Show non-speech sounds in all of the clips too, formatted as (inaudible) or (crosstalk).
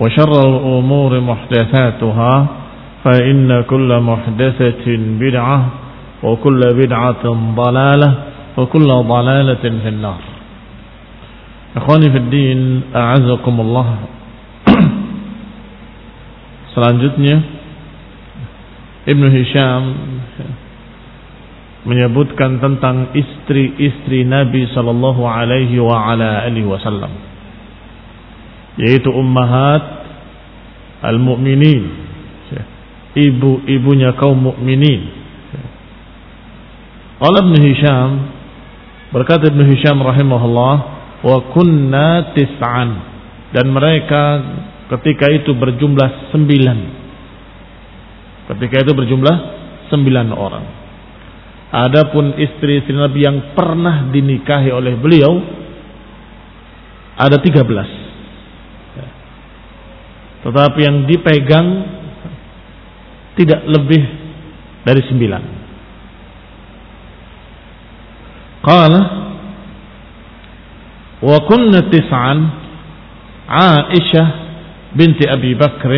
وشر الأمور محدثاتها فإن كل محدثة بدعة وكل بدعة ضلالة وكل ضلالة في النار إخواني في الدين أعزكم الله Selanjutnya Ibnu Hisham menyebutkan tentang istri-istri Nabi sallallahu alaihi wa ala alihi wasallam yaitu ummahat al-mu'minin. Ibu-ibunya kaum mukminin. Qala Ibn Hisham berkata Ibn Hisham rahimahullah wa kunna tis'an. Dan mereka ketika itu berjumlah sembilan. Ketika itu berjumlah sembilan orang. Adapun istri-istri Nabi yang pernah dinikahi oleh beliau ada tiga belas tetapi yang dipegang tidak lebih dari sembilan. Qala wa kunna tis'an Aisyah binti Abi Bakr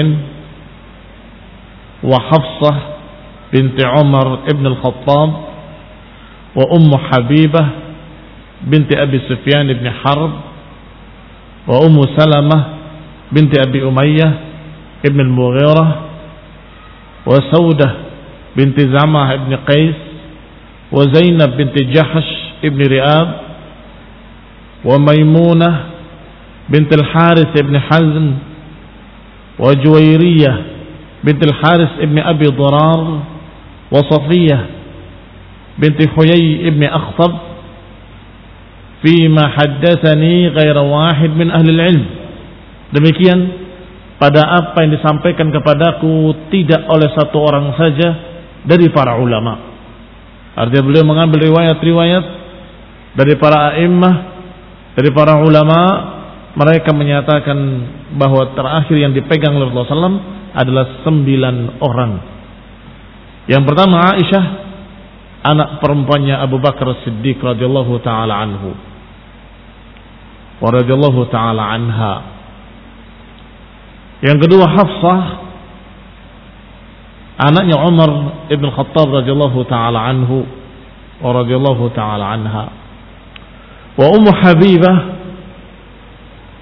wa Hafsah binti Umar ibn al-Khattab wa Ummu Habibah binti Abi Sufyan ibn Harb wa Ummu Salamah بنت أبي أمية ابن المغيرة وسودة بنت زعمة ابن قيس وزينب بنت جحش ابن رئاب وميمونة بنت الحارث ابن حزم وجويرية بنت الحارث ابن أبي ضرار وصفية بنت حيي ابن أخطب فيما حدثني غير واحد من أهل العلم. Demikian pada apa yang disampaikan kepadaku tidak oleh satu orang saja dari para ulama. Artinya beliau mengambil riwayat-riwayat dari para a'immah, dari para ulama, mereka menyatakan bahwa terakhir yang dipegang oleh Rasulullah SAW adalah sembilan orang. Yang pertama Aisyah, anak perempuannya Abu Bakar Siddiq radhiyallahu taala anhu. Wa radhiyallahu taala anha. Yang kedua Hafsah anaknya Umar ibn Khattab radhiyallahu taala anhu wa radhiyallahu taala anha. Wa Ummu Habibah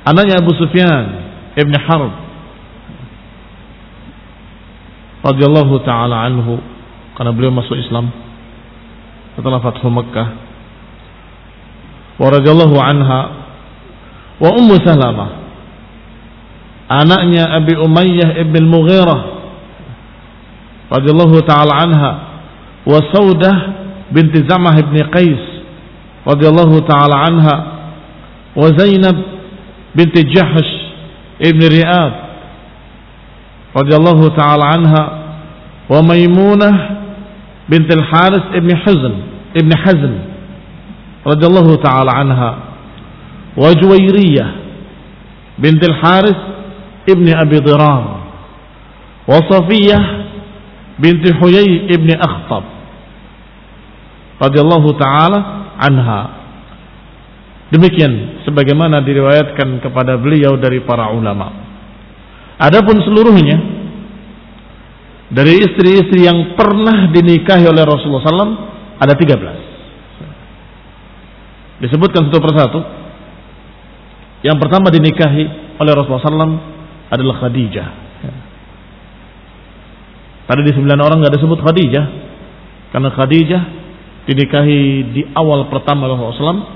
anaknya Abu Sufyan ibn Harb radhiyallahu taala anhu karena beliau masuk Islam setelah Fathu Makkah. Wa radhiyallahu anha wa Ummu Salamah anaknya Abi Umayyah ibn Mughirah radhiyallahu taala anha wa Saudah binti Zamah ibn Qais radhiyallahu taala anha wa Zainab binti Jahsh ibn Riyad radhiyallahu taala anha wa Maimunah binti Al-Haris ibn Huzn ibn Hazm radhiyallahu taala anha wa Juwairiyah binti Al-Haris ibn Abi Dirar wa Safiyah binti Huyai ibni Akhtab radhiyallahu taala anha. Demikian sebagaimana diriwayatkan kepada beliau dari para ulama. Adapun seluruhnya dari istri-istri yang pernah dinikahi oleh Rasulullah SAW ada 13. Disebutkan satu persatu. Yang pertama dinikahi oleh Rasulullah SAW adalah Khadijah. Tadi di sembilan orang nggak disebut Khadijah, karena Khadijah dinikahi di awal pertama Rasulullah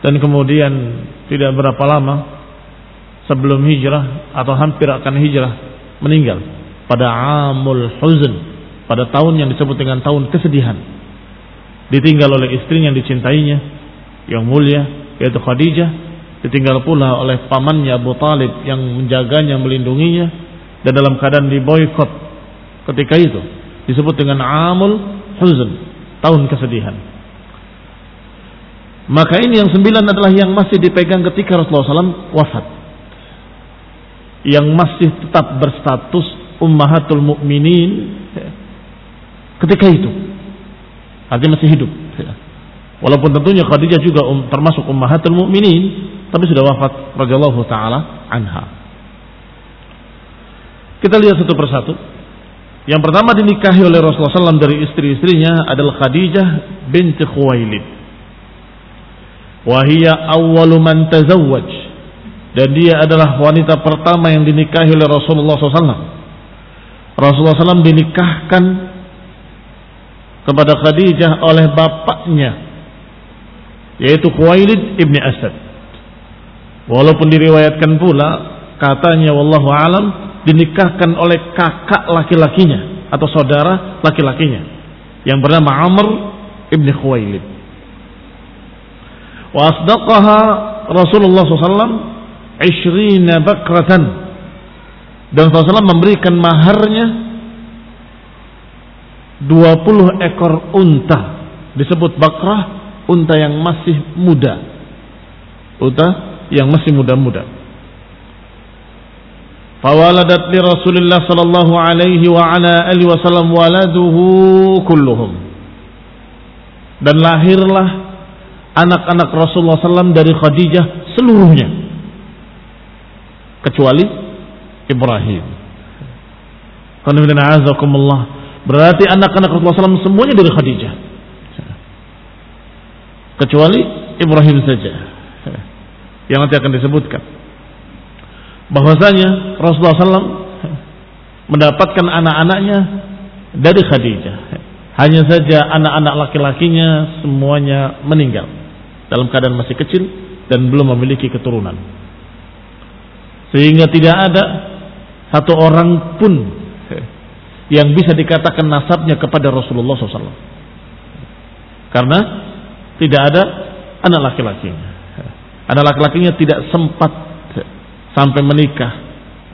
dan kemudian tidak berapa lama sebelum hijrah atau hampir akan hijrah meninggal pada Amul Huzn pada tahun yang disebut dengan tahun kesedihan. Ditinggal oleh istrinya yang dicintainya yang mulia yaitu Khadijah ditinggal pula oleh pamannya Abu Talib yang menjaganya melindunginya dan dalam keadaan diboykot ketika itu disebut dengan amul huzn tahun kesedihan. Maka ini yang sembilan adalah yang masih dipegang ketika Rasulullah SAW wafat. Yang masih tetap berstatus ummahatul mukminin ketika itu. Artinya masih hidup. Walaupun tentunya Khadijah juga um, termasuk ummahatul mukminin tapi sudah wafat radhiyallahu taala anha kita lihat satu persatu yang pertama dinikahi oleh Rasulullah SAW dari istri-istrinya adalah Khadijah binti Khuwailid. Wahia awwalu man tazawwaj. Dan dia adalah wanita pertama yang dinikahi oleh Rasulullah SAW. Rasulullah SAW dinikahkan kepada Khadijah oleh bapaknya yaitu Khuwailid ibni Asad. Walaupun diriwayatkan pula katanya wallahu alam dinikahkan oleh kakak laki-lakinya atau saudara laki-lakinya yang bernama Amr ibn Khuwailid. Wa asdaqaha Rasulullah SAW ishrina bakratan. Dan Rasulullah memberikan maharnya 20 ekor unta. Disebut bakrah unta yang masih muda. Unta yang masih muda-muda. Fawaladat li Rasulillah sallallahu alaihi wa ala alihi wasallam waladuhu kulluhum. Dan lahirlah anak-anak Rasulullah SAW dari Khadijah seluruhnya. Kecuali Ibrahim. Berarti anak-anak Rasulullah SAW semuanya dari Khadijah. Kecuali Ibrahim saja. Yang nanti akan disebutkan bahwasanya Rasulullah SAW mendapatkan anak-anaknya dari Khadijah. Hanya saja anak-anak laki-lakinya semuanya meninggal dalam keadaan masih kecil dan belum memiliki keturunan. Sehingga tidak ada satu orang pun yang bisa dikatakan nasabnya kepada Rasulullah SAW. Karena tidak ada anak laki-lakinya. Anak laki-lakinya tidak sempat sampai menikah,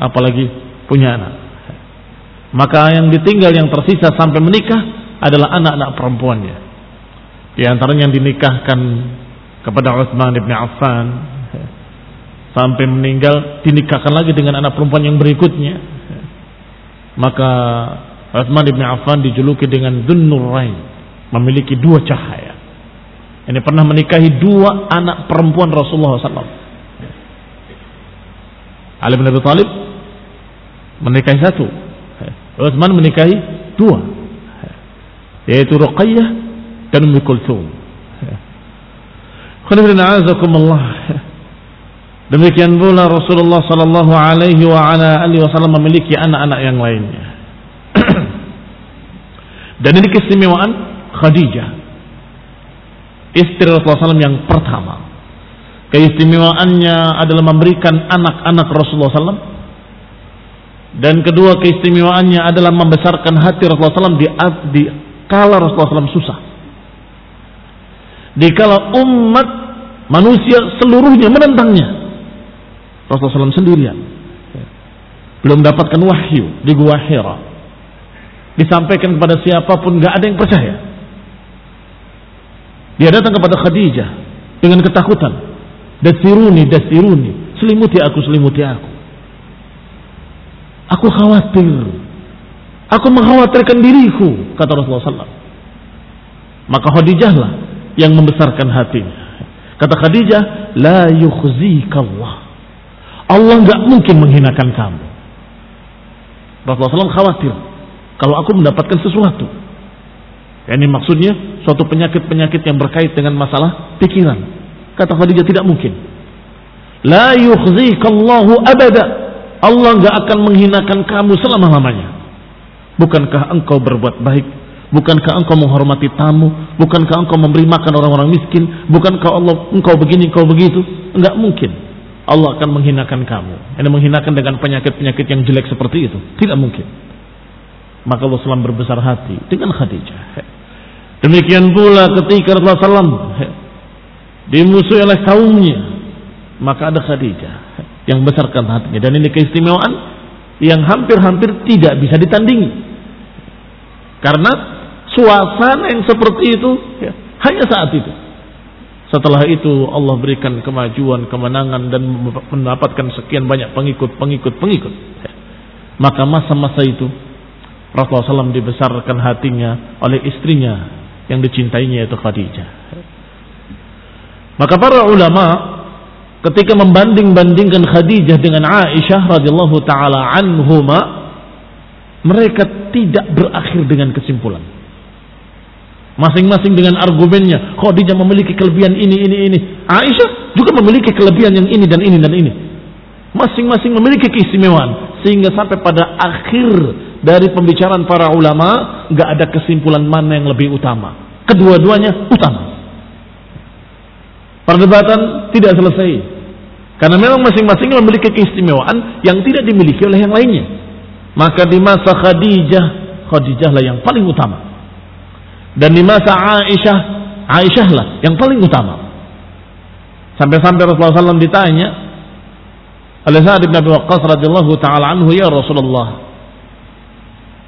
apalagi punya anak. Maka yang ditinggal yang tersisa sampai menikah adalah anak-anak perempuannya. Di antaranya yang dinikahkan kepada Utsman bin Affan sampai meninggal dinikahkan lagi dengan anak perempuan yang berikutnya. Maka Utsman bin Affan dijuluki dengan Rain, memiliki dua cahaya. Ini pernah menikahi dua anak perempuan Rasulullah SAW. Ali bin Abi Thalib menikahi satu. Utsman menikahi dua. Yaitu Ruqayyah dan Ummu Kulthum. Demikian pula Rasulullah sallallahu alaihi wa ala alihi wasallam memiliki anak-anak yang lainnya. (clears throat) Dan ini keistimewaan Khadijah. Istri Rasulullah SAW yang pertama Keistimewaannya adalah memberikan anak-anak Rasulullah SAW Dan kedua keistimewaannya adalah membesarkan hati Rasulullah SAW di, di kala Rasulullah SAW susah. Di kala umat manusia seluruhnya menentangnya. Rasulullah SAW sendirian. Belum dapatkan wahyu di Gua Hira. Disampaikan kepada siapa pun gak ada yang percaya. Dia datang kepada Khadijah dengan ketakutan. Dasiruni, dasiruni. Selimuti aku, selimuti aku. Aku khawatir. Aku mengkhawatirkan diriku, kata Rasulullah SAW. Maka Khadijahlah yang membesarkan hatinya. Kata Khadijah, La yukhzikallah. Allah nggak mungkin menghinakan kamu. Rasulullah SAW khawatir kalau aku mendapatkan sesuatu. Ini maksudnya suatu penyakit-penyakit yang berkait dengan masalah pikiran. Kata Khadijah tidak mungkin. La yukhzikallahu abada. Allah nggak akan menghinakan kamu selama-lamanya. Bukankah engkau berbuat baik? Bukankah engkau menghormati tamu? Bukankah engkau memberi makan orang-orang miskin? Bukankah Allah engkau begini, engkau begitu? Enggak mungkin. Allah akan menghinakan kamu. Ini menghinakan dengan penyakit-penyakit yang jelek seperti itu. Tidak mungkin. Maka Allah SAW berbesar hati dengan Khadijah. Demikian pula ketika Rasulullah SAW dimusuhi oleh kaumnya. Maka ada Khadijah yang besarkan hatinya dan ini keistimewaan yang hampir-hampir tidak bisa ditandingi karena suasana yang seperti itu ya, hanya saat itu setelah itu Allah berikan kemajuan kemenangan dan mendapatkan sekian banyak pengikut pengikut pengikut ya. maka masa-masa itu Rasulullah SAW dibesarkan hatinya oleh istrinya yang dicintainya yaitu Khadijah. Maka para ulama ketika membanding-bandingkan Khadijah dengan Aisyah radhiyallahu taala anhuma mereka tidak berakhir dengan kesimpulan. Masing-masing dengan argumennya Khadijah memiliki kelebihan ini ini ini. Aisyah juga memiliki kelebihan yang ini dan ini dan ini. Masing-masing memiliki keistimewaan. Sehingga sampai pada akhir dari pembicaraan para ulama nggak ada kesimpulan mana yang lebih utama kedua-duanya utama perdebatan tidak selesai karena memang masing-masing memiliki keistimewaan yang tidak dimiliki oleh yang lainnya. Maka di masa Khadijah, Khadijah lah yang paling utama. Dan di masa Aisyah, Aisyah lah yang paling utama. Sampai-sampai Rasulullah SAW ditanya oleh Sa'ad bin Abi Waqqas radhiyallahu taala anhu ya Rasulullah,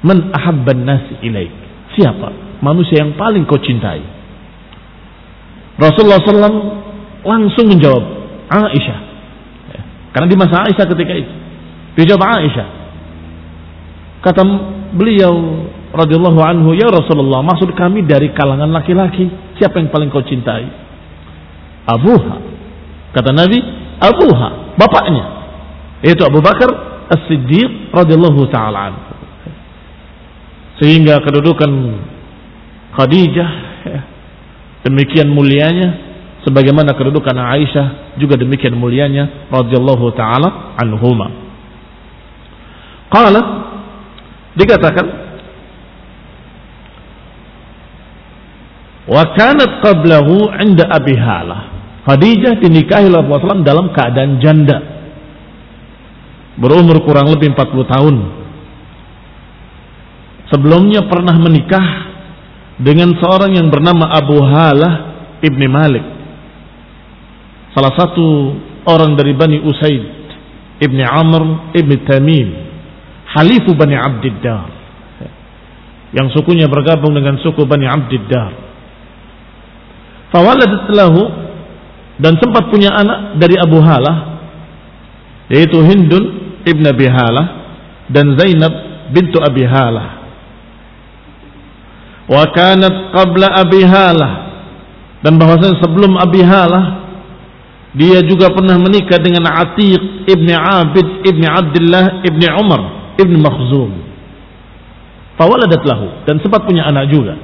"Man ahabban nasi ilaik?" Siapa manusia yang paling kau cintai? Rasulullah SAW langsung menjawab, Aisyah. Karena di masa Aisyah ketika itu. Dijawab Aisyah. Kata beliau radhiyallahu anhu, "Ya Rasulullah, maksud kami dari kalangan laki-laki, siapa yang paling kau cintai?" Abuha. Kata Nabi, Abuha, bapaknya. Yaitu Abu Bakar As-Siddiq radhiyallahu taala anhu. Sehingga kedudukan Khadijah demikian mulianya sebagaimana kedudukan Aisyah juga demikian mulianya radhiyallahu taala anhuma. Qala dikatakan wa kanat qablahu 'inda Abi Halah. Khadijah dinikahi Rasulullah dalam keadaan janda. Berumur kurang lebih 40 tahun. Sebelumnya pernah menikah dengan seorang yang bernama Abu Halah ibni Malik. Salah satu orang dari Bani Usaid Ibni Amr Ibni Tamim Halifu Bani Abdiddar. Yang sukunya bergabung dengan suku Bani Abdiddar. Fawaladat lahu dan sempat punya anak dari Abu Halah yaitu Hindun Ibn Abi Halah dan Zainab bintu Abi Halah wa kanat qabla Abi Halah. Dan bahwasanya sebelum Abi Halah dia juga pernah menikah dengan Atiq ibni Abid ibni Abdullah ibni Umar ibni Makhzum. Fawaladat lahu. Dan sempat punya anak juga.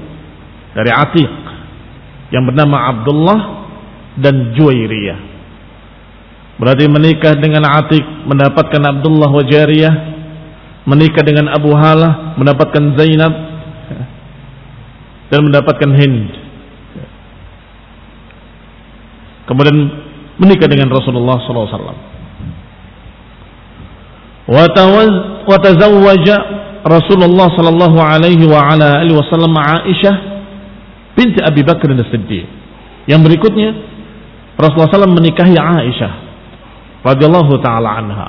Dari Atiq yang bernama Abdullah dan Juwairiyah. Berarti menikah dengan Atiq mendapatkan Abdullah wa Jariyah, menikah dengan Abu Halah mendapatkan Zainab dan mendapatkan Hind. Kemudian menikah dengan Rasulullah SAW. Watazawwaja Rasulullah sallallahu alaihi wa ala alihi wasallam Aisyah binti Abi Bakar As-Siddiq. Yang berikutnya Rasulullah SAW menikahi Aisyah radhiyallahu taala anha,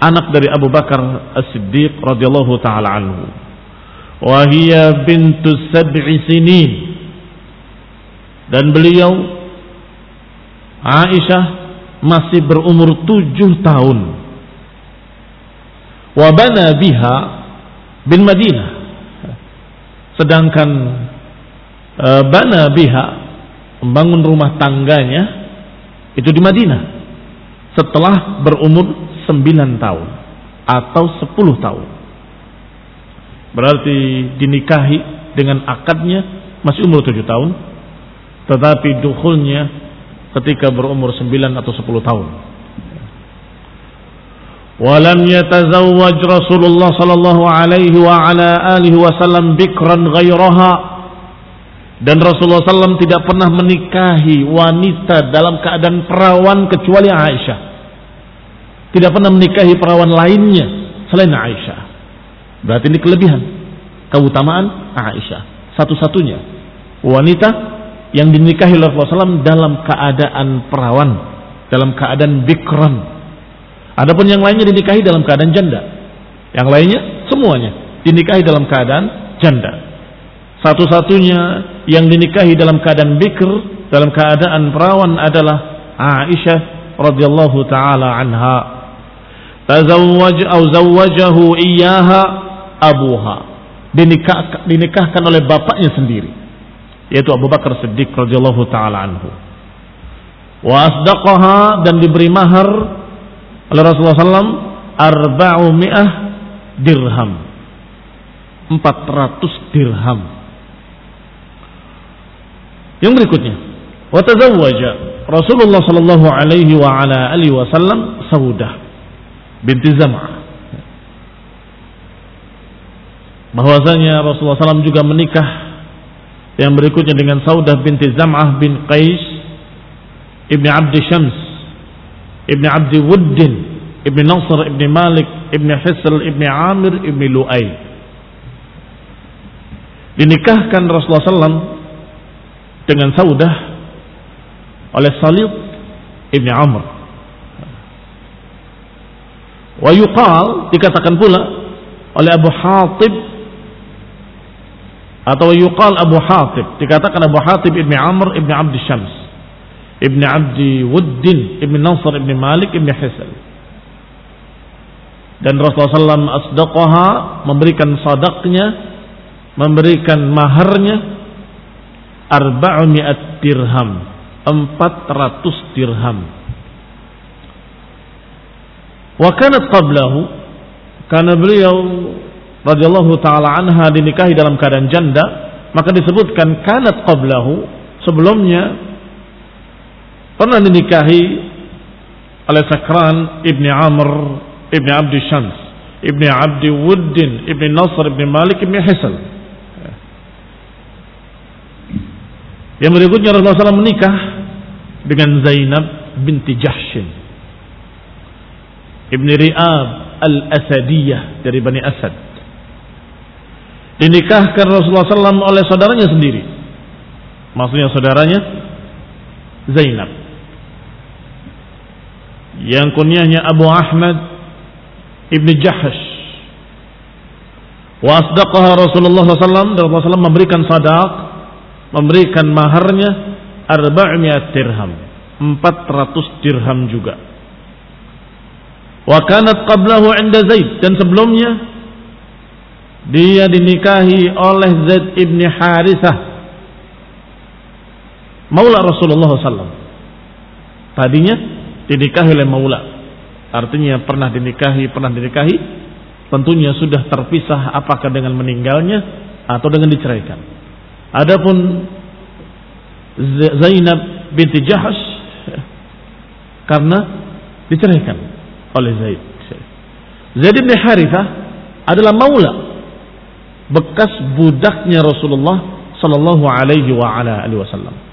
anak dari Abu Bakar As-Siddiq radhiyallahu taala anhu. Wa hiya bintu sab'i sinin. Dan beliau Aisyah masih berumur tujuh tahun. Wa bana biha bin Madinah. Sedangkan uh, bana biha membangun rumah tangganya itu di Madinah setelah berumur 9 tahun atau 10 tahun. Berarti dinikahi dengan akadnya masih umur 7 tahun tetapi dukhulnya ketika berumur 9 atau 10 tahun. Walam yatazawwaj Rasulullah sallallahu alaihi wa ala alihi wasallam bikran ghairaha dan Rasulullah SAW tidak pernah menikahi wanita dalam keadaan perawan kecuali Aisyah. Tidak pernah menikahi perawan lainnya selain Aisyah. Berarti ini kelebihan, keutamaan Aisyah. Satu-satunya wanita yang dinikahi oleh Rasulullah SAW dalam keadaan perawan, dalam keadaan bikran. Adapun yang lainnya dinikahi dalam keadaan janda. Yang lainnya semuanya dinikahi dalam keadaan janda. Satu-satunya yang dinikahi dalam keadaan bikr, dalam keadaan perawan adalah Aisyah radhiyallahu taala anha. Tazawwaj atau zawwajahu iyyaha abuha. Dinikah, dinikahkan oleh bapaknya sendiri. Yaitu Abu Bakar Siddiq radhiyallahu taala anhu. Wa asdaqaha dan diberi mahar oleh Rasulullah SAW arba'umi'ah dirham. 400 dirham. Yang berikutnya. Wa tazawwaja Rasulullah sallallahu alaihi wa ala alihi wasallam Saudah binti Zam'ah bahwasanya Rasulullah SAW juga menikah yang berikutnya dengan Saudah binti Zam'ah bin Qais ibni Abdi Syams ibni Abdi Wuddin ibni Nasr ibni Malik ibni Hisl ibni Amir ibni Lu'ay. Dinikahkan Rasulullah SAW dengan Saudah oleh Salib ibni Amr. Wa yuqal dikatakan pula oleh Abu Hatib atau yuqal Abu Hatib. Dikatakan Abu Hatib ibni Amr ibni Abdi Syams. Ibni Abdi Wuddin ibni Nasr ibni Malik ibni Hisal. Dan Rasulullah SAW asdaqaha memberikan sadaqnya memberikan maharnya arba'umi'at dirham. 400 dirham. Wa kanat qablahu karena beliau radhiyallahu taala anha dinikahi dalam keadaan janda maka disebutkan kanat qablahu sebelumnya pernah dinikahi oleh Sakran ibni Amr ibni Abdi Syams ibni Abdi Wuddin ibni Nasr ibni Malik ibni Hisal. Yang berikutnya Rasulullah SAW menikah dengan Zainab binti Jahshin. Ibni Ri'ab al-Asadiyah dari Bani Asad dinikahkan Rasulullah SAW oleh saudaranya sendiri. Maksudnya saudaranya Zainab. Yang kunyahnya Abu Ahmad ibni Jahash wa asdaqaha Rasulullah SAW dan Rasulullah SAW memberikan sadaq memberikan maharnya arba'mi'at dirham 400 dirham juga. Wa kanat qablahu 'inda Zaid dan sebelumnya dia dinikahi oleh Zaid ibni Harithah. Maula Rasulullah SAW tadinya dinikahi oleh Maula. Artinya pernah dinikahi pernah dinikahi. Tentunya sudah terpisah apakah dengan meninggalnya atau dengan diceraikan. Adapun Zainab binti Jahash karena diceraikan oleh Zaid. Zaid bin Harithah adalah maula bekas budaknya Rasulullah sallallahu alaihi wasallam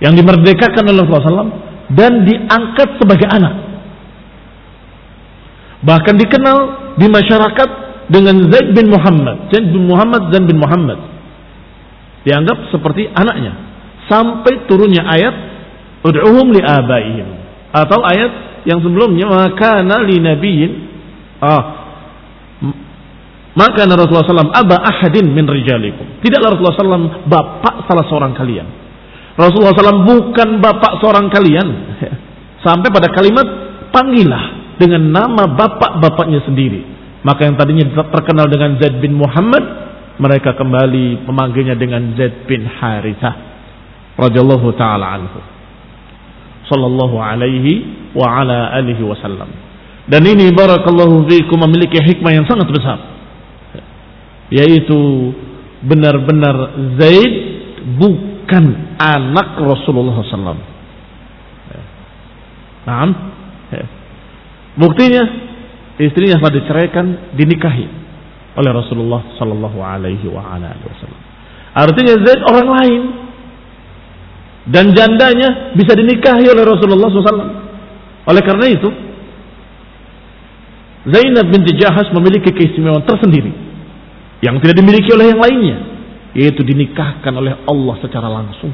yang dimerdekakan oleh Rasulullah SAW dan diangkat sebagai anak. Bahkan dikenal di masyarakat dengan Zaid bin Muhammad. Zaid bin Muhammad, Zaid bin Muhammad. Dianggap seperti anaknya. Sampai turunnya ayat Ud'uhum li abaihim. Atau ayat yang sebelumnya maka li ah maka Rasulullah SAW aba ahadin min rijalikum. Tidaklah Rasulullah SAW bapak salah seorang kalian. Rasulullah SAW bukan bapak seorang kalian. (laughs) Sampai pada kalimat panggillah dengan nama bapak-bapaknya sendiri. Maka yang tadinya terkenal dengan Zaid bin Muhammad, mereka kembali memanggilnya dengan Zaid bin Harithah radhiyallahu taala anhu. Sallallahu alaihi wa ala alihi wasallam. Dan ini barakallahu fiikum memiliki hikmah yang sangat besar. Yaitu benar-benar Zaid bukan anak Rasulullah SAW. Nah, buktinya istrinya setelah diceraikan dinikahi oleh Rasulullah Sallallahu Alaihi Wasallam. Artinya Zaid orang lain dan jandanya bisa dinikahi oleh Rasulullah SAW. Oleh karena itu, Zainab binti Jahas memiliki keistimewaan tersendiri yang tidak dimiliki oleh yang lainnya, yaitu dinikahkan oleh Allah secara langsung.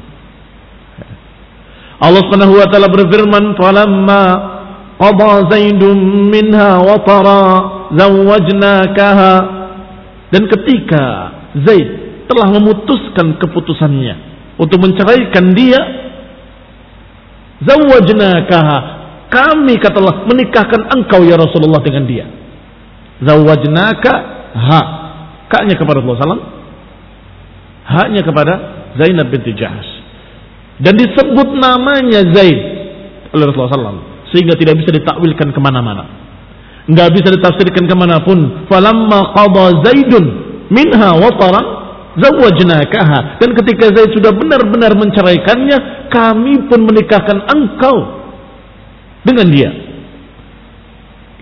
Allah Subhanahu wa taala berfirman, "Falamma qada Zaidun minha wa tara zawwajnakaha." Dan ketika Zaid telah memutuskan keputusannya untuk menceraikan dia zawajnakaha kami katalah menikahkan engkau ya Rasulullah dengan dia zawajnaka ha kaknya kepada Rasulullah SAW haknya kepada Zainab binti Jahas dan disebut namanya Zaid oleh Rasulullah SAW sehingga tidak bisa ditakwilkan ke mana-mana. Nggak bisa ditafsirkan ke mana pun. Falamma qada Zaidun minha watara zawajnakaha dan ketika Zaid sudah benar-benar menceraikannya kami pun menikahkan engkau dengan dia.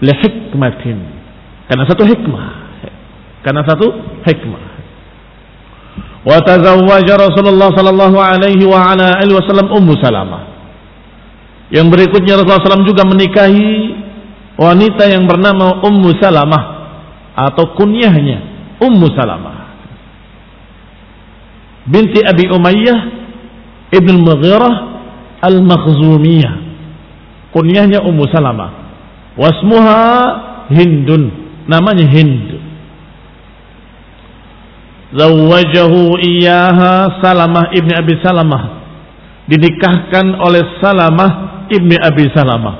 Lihikmatin karena satu hikmah karena satu hikmah. Wa tazawwaja Rasulullah sallallahu alaihi wa ala alihi wasallam Ummu Salamah. Yang berikutnya Rasulullah SAW juga menikahi wanita yang bernama Ummu Salamah atau kunyahnya Ummu Salamah. Binti Abi Umayyah Ibn Mughirah Al-Makhzumiyah. Kunyahnya Ummu Salamah. Wasmuha Hindun. Namanya Hind Zawajahu iyaha Salamah ibni Abi Salamah dinikahkan oleh Salamah ibni Abi Salamah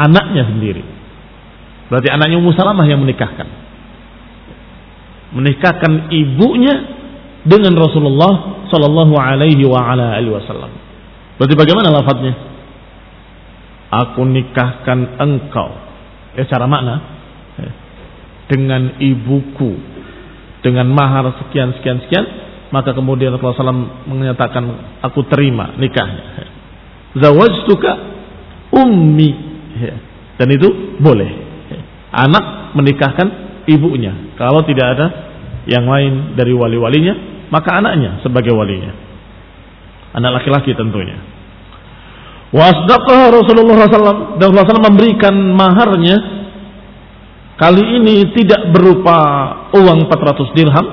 anaknya sendiri berarti anaknya Ummu Salamah yang menikahkan menikahkan ibunya dengan Rasulullah Sallallahu Alaihi wa ala alihi Wasallam. Berarti bagaimana lafadznya? Aku nikahkan engkau. Ya cara makna ya. dengan ibuku dengan mahar sekian sekian sekian maka kemudian Rasulullah SAW menyatakan aku terima nikahnya. Zawajtuka ummi dan itu boleh. Anak menikahkan ibunya kalau tidak ada yang lain dari wali-walinya maka anaknya sebagai walinya. Anak laki-laki tentunya. Wasdaqah Rasulullah SAW dan Rasulullah SAW memberikan maharnya kali ini tidak berupa uang 400 dirham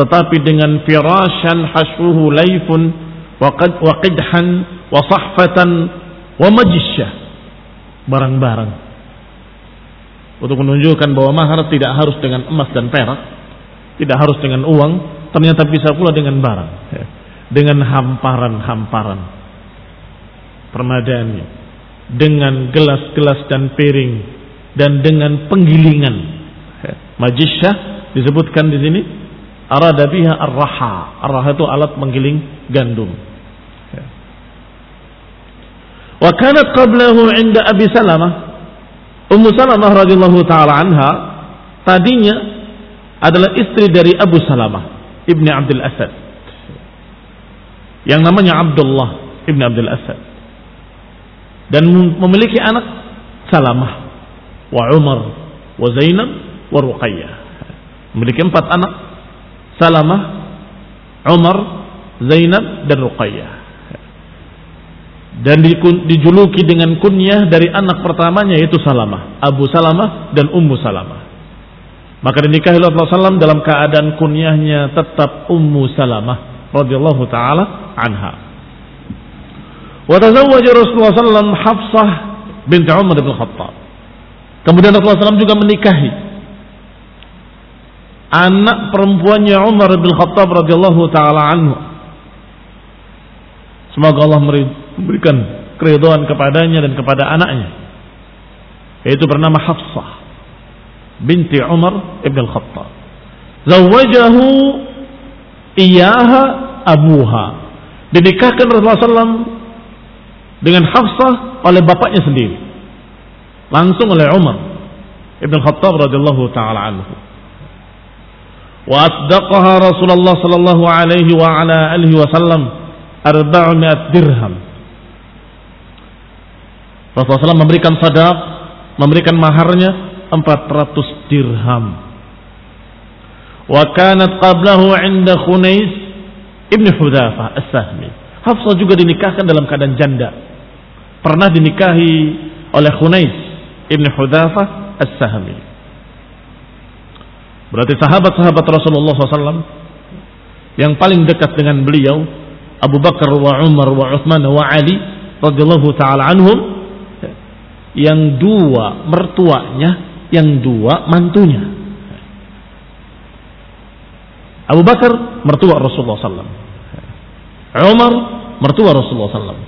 tetapi dengan firashan hashuhu laifun wa qidhan wa sahfatan wa barang-barang. Untuk menunjukkan bahwa mahar tidak harus dengan emas dan perak tidak harus dengan uang ternyata bisa pula dengan barang. Ya. dengan hamparan-hamparan. Permadani. Dengan gelas-gelas dan piring dan dengan penggilingan. Ya. majisyah disebutkan di sini arada biha ar-raha. Ar-raha itu alat menggiling gandum. Wa kanat qablahu inda Abi Salamah. Ummu Salamah radhiyallahu taala anha tadinya adalah istri dari Abu Salamah ibni Abdul Asad. Yang namanya Abdullah ibni Abdul Asad. Dan memiliki anak Salamah wa Umar wa Zainab wa Ruqayyah memiliki empat anak Salamah Umar Zainab dan Ruqayyah dan dijuluki dengan kunyah dari anak pertamanya yaitu Salamah, Abu Salamah dan Ummu Salamah. Maka dinikahi Rasulullah SAW dalam keadaan kunyahnya tetap Ummu Salamah radhiyallahu taala anha. Wa tazawwaja Rasulullah SAW Hafsah binti Umar bin Khattab. Kemudian Rasulullah SAW juga menikahi anak perempuannya Umar bin Khattab radhiyallahu taala anhu. Semoga Allah memberikan keridhaan kepadanya dan kepada anaknya. Yaitu bernama Hafsah binti Umar ibn Khattab. Zawajahu iyaha abuha. Dinikahkan Rasulullah SAW dengan Hafsah oleh bapaknya sendiri. Langsung oleh Umar ibn Khattab radhiyallahu taala anhu. Wa asdaqaha Rasulullah sallallahu alaihi wa ala alihi wasallam 400 dirham. Rasulullah SAW memberikan sadaq, memberikan maharnya 400 dirham. Wa kanat qablahu 'inda Khunais ibn Hudzafa As-Sahmi. Hafsah juga dinikahkan dalam keadaan janda. Pernah dinikahi oleh Khunais ibn Hudzafa As-Sahmi. Berarti sahabat-sahabat Rasulullah SAW yang paling dekat dengan beliau Abu Bakar wa Umar wa Uthman wa Ali radhiyallahu taala anhum yang dua mertuanya yang dua mantunya. Abu Bakar mertua Rasulullah SAW. Umar mertua Rasulullah SAW.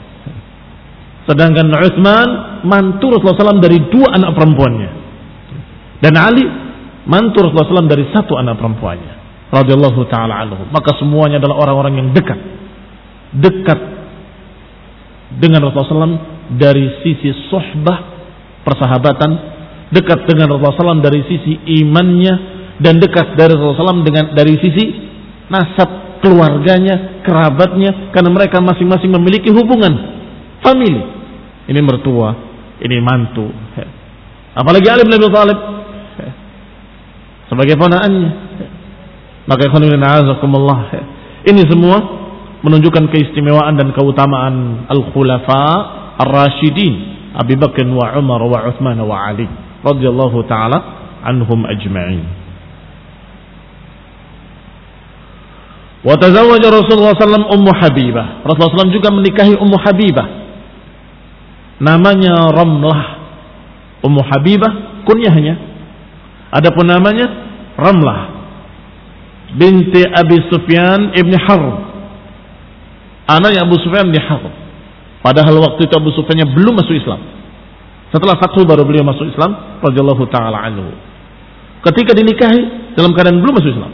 Sedangkan Uthman mantu Rasulullah SAW dari dua anak perempuannya. Dan Ali mantu Rasulullah SAW dari satu anak perempuannya. Radiyallahu ta'ala anhu. Maka semuanya adalah orang-orang yang dekat. Dekat dengan Rasulullah SAW dari sisi sohbah persahabatan dekat dengan Rasulullah SAW dari sisi imannya dan dekat dari Rasulullah SAW dengan dari sisi nasab keluarganya, kerabatnya karena mereka masing-masing memiliki hubungan famili. Ini mertua, ini mantu. Apalagi Ali bin Abi Thalib sebagai ponaannya. Maka azakumullah. Ini semua menunjukkan keistimewaan dan keutamaan al-khulafa ar-rasyidin Abi Bakr wa Umar wa Uthman wa Ali radhiyallahu taala anhum ajma'in. Wa tazawwaja Rasulullah sallam Ummu Habibah. Rasulullah sallam juga menikahi Ummu Habibah. Namanya Ramlah. Ummu Habibah kunyahnya. Adapun namanya Ramlah binti Abi Sufyan ibn Harb. Anaknya Abu Sufyan bin Harb. Padahal waktu itu Abu Sufyan belum masuk Islam. Setelah Fathu baru beliau masuk Islam radhiyallahu taala anhu. Ketika dinikahi dalam keadaan belum masuk Islam.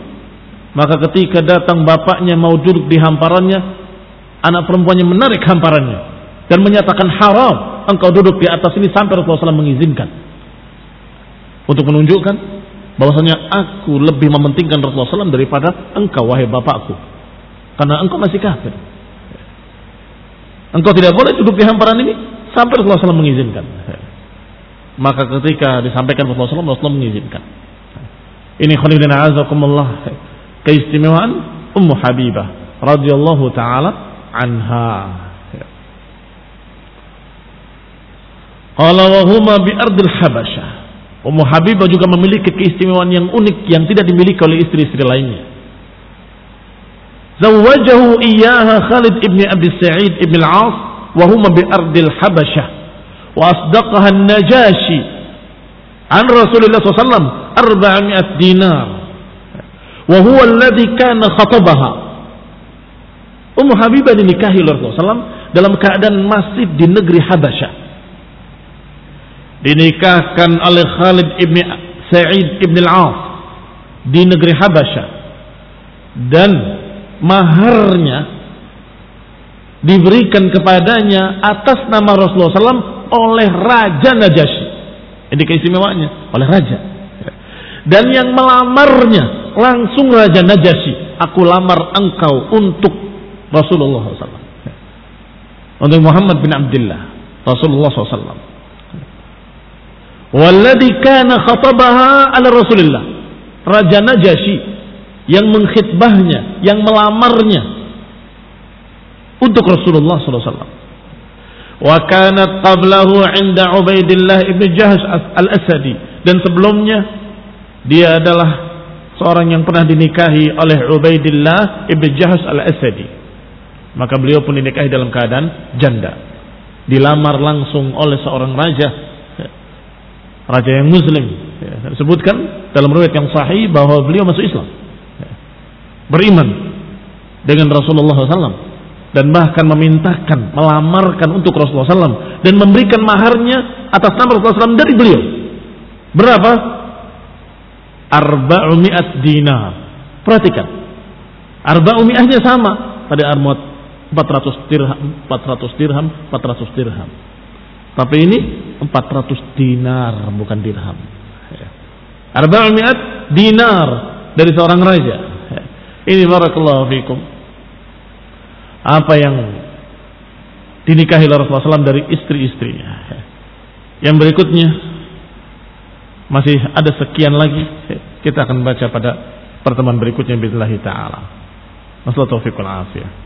Maka ketika datang bapaknya mau duduk di hamparannya, anak perempuannya menarik hamparannya dan menyatakan haram engkau duduk di atas ini sampai Rasulullah SAW mengizinkan. Untuk menunjukkan bahwasanya aku lebih mementingkan Rasulullah SAW daripada engkau wahai bapakku. Karena engkau masih kafir. Engkau tidak boleh duduk di hamparan ini sampai Rasulullah SAW mengizinkan. Maka ketika disampaikan Rasulullah SAW, Rasulullah mengizinkan. Ini khonibina azakumullah. Keistimewaan Ummu Habibah radhiyallahu taala anha. Qala wa huma bi ardil Habasyah. Ummu Habibah juga memiliki keistimewaan yang unik yang tidak dimiliki oleh istri-istri lainnya. Zawwajahu iyyaha Khalid ibn Abi Sa'id ibn al-As wa huma bi ardil Habasyah. Wa asdaqaha an-Najashi an Rasulillah SAW 400 dinar. Wa huwa alladhi kana khatabaha. Ummu Habibah dinikahi oleh Rasulullah SAW dalam keadaan masih di negeri Habasyah. Dinikahkan oleh Khalid ibn Sa'id ibn al-As di negeri Habasyah. Dan maharnya diberikan kepadanya atas nama Rasulullah SAW oleh Raja Najasyi. Ini keistimewaannya, oleh Raja. Dan yang melamarnya langsung Raja Najasyi. Aku lamar engkau untuk Rasulullah SAW. Untuk Muhammad bin Abdullah. Rasulullah SAW. Walladhi kana khatabaha ala Rasulullah. Raja Najasyi yang mengkhidbahnya, yang melamarnya untuk Rasulullah SAW. Wa kanat qablahu 'inda Ubaidillah ibn Jahsh al-Asadi dan sebelumnya dia adalah seorang yang pernah dinikahi oleh Ubaidillah ibn Jahsh al-Asadi. Maka beliau pun dinikahi dalam keadaan janda. Dilamar langsung oleh seorang raja. Raja yang muslim. Disebutkan dalam riwayat yang sahih bahwa beliau masuk Islam. Beriman dengan Rasulullah SAW dan bahkan memintakan, melamarkan untuk Rasulullah SAW dan memberikan maharnya atas nama Rasulullah SAW dari beliau. Berapa? Arba'umi'at dinar. Perhatikan. Arba'umi'ahnya sama. Tadi armut 400 dirham, 400 dirham, 400 dirham. Tapi ini 400 dinar bukan dirham. Arba'umi'at dinar dari seorang raja. Ini barakallahu fikum apa yang dinikahi Rasulullah SAW dari istri-istrinya. Yang berikutnya masih ada sekian lagi kita akan baca pada pertemuan berikutnya billahi taala. Taufiq wal afiyah.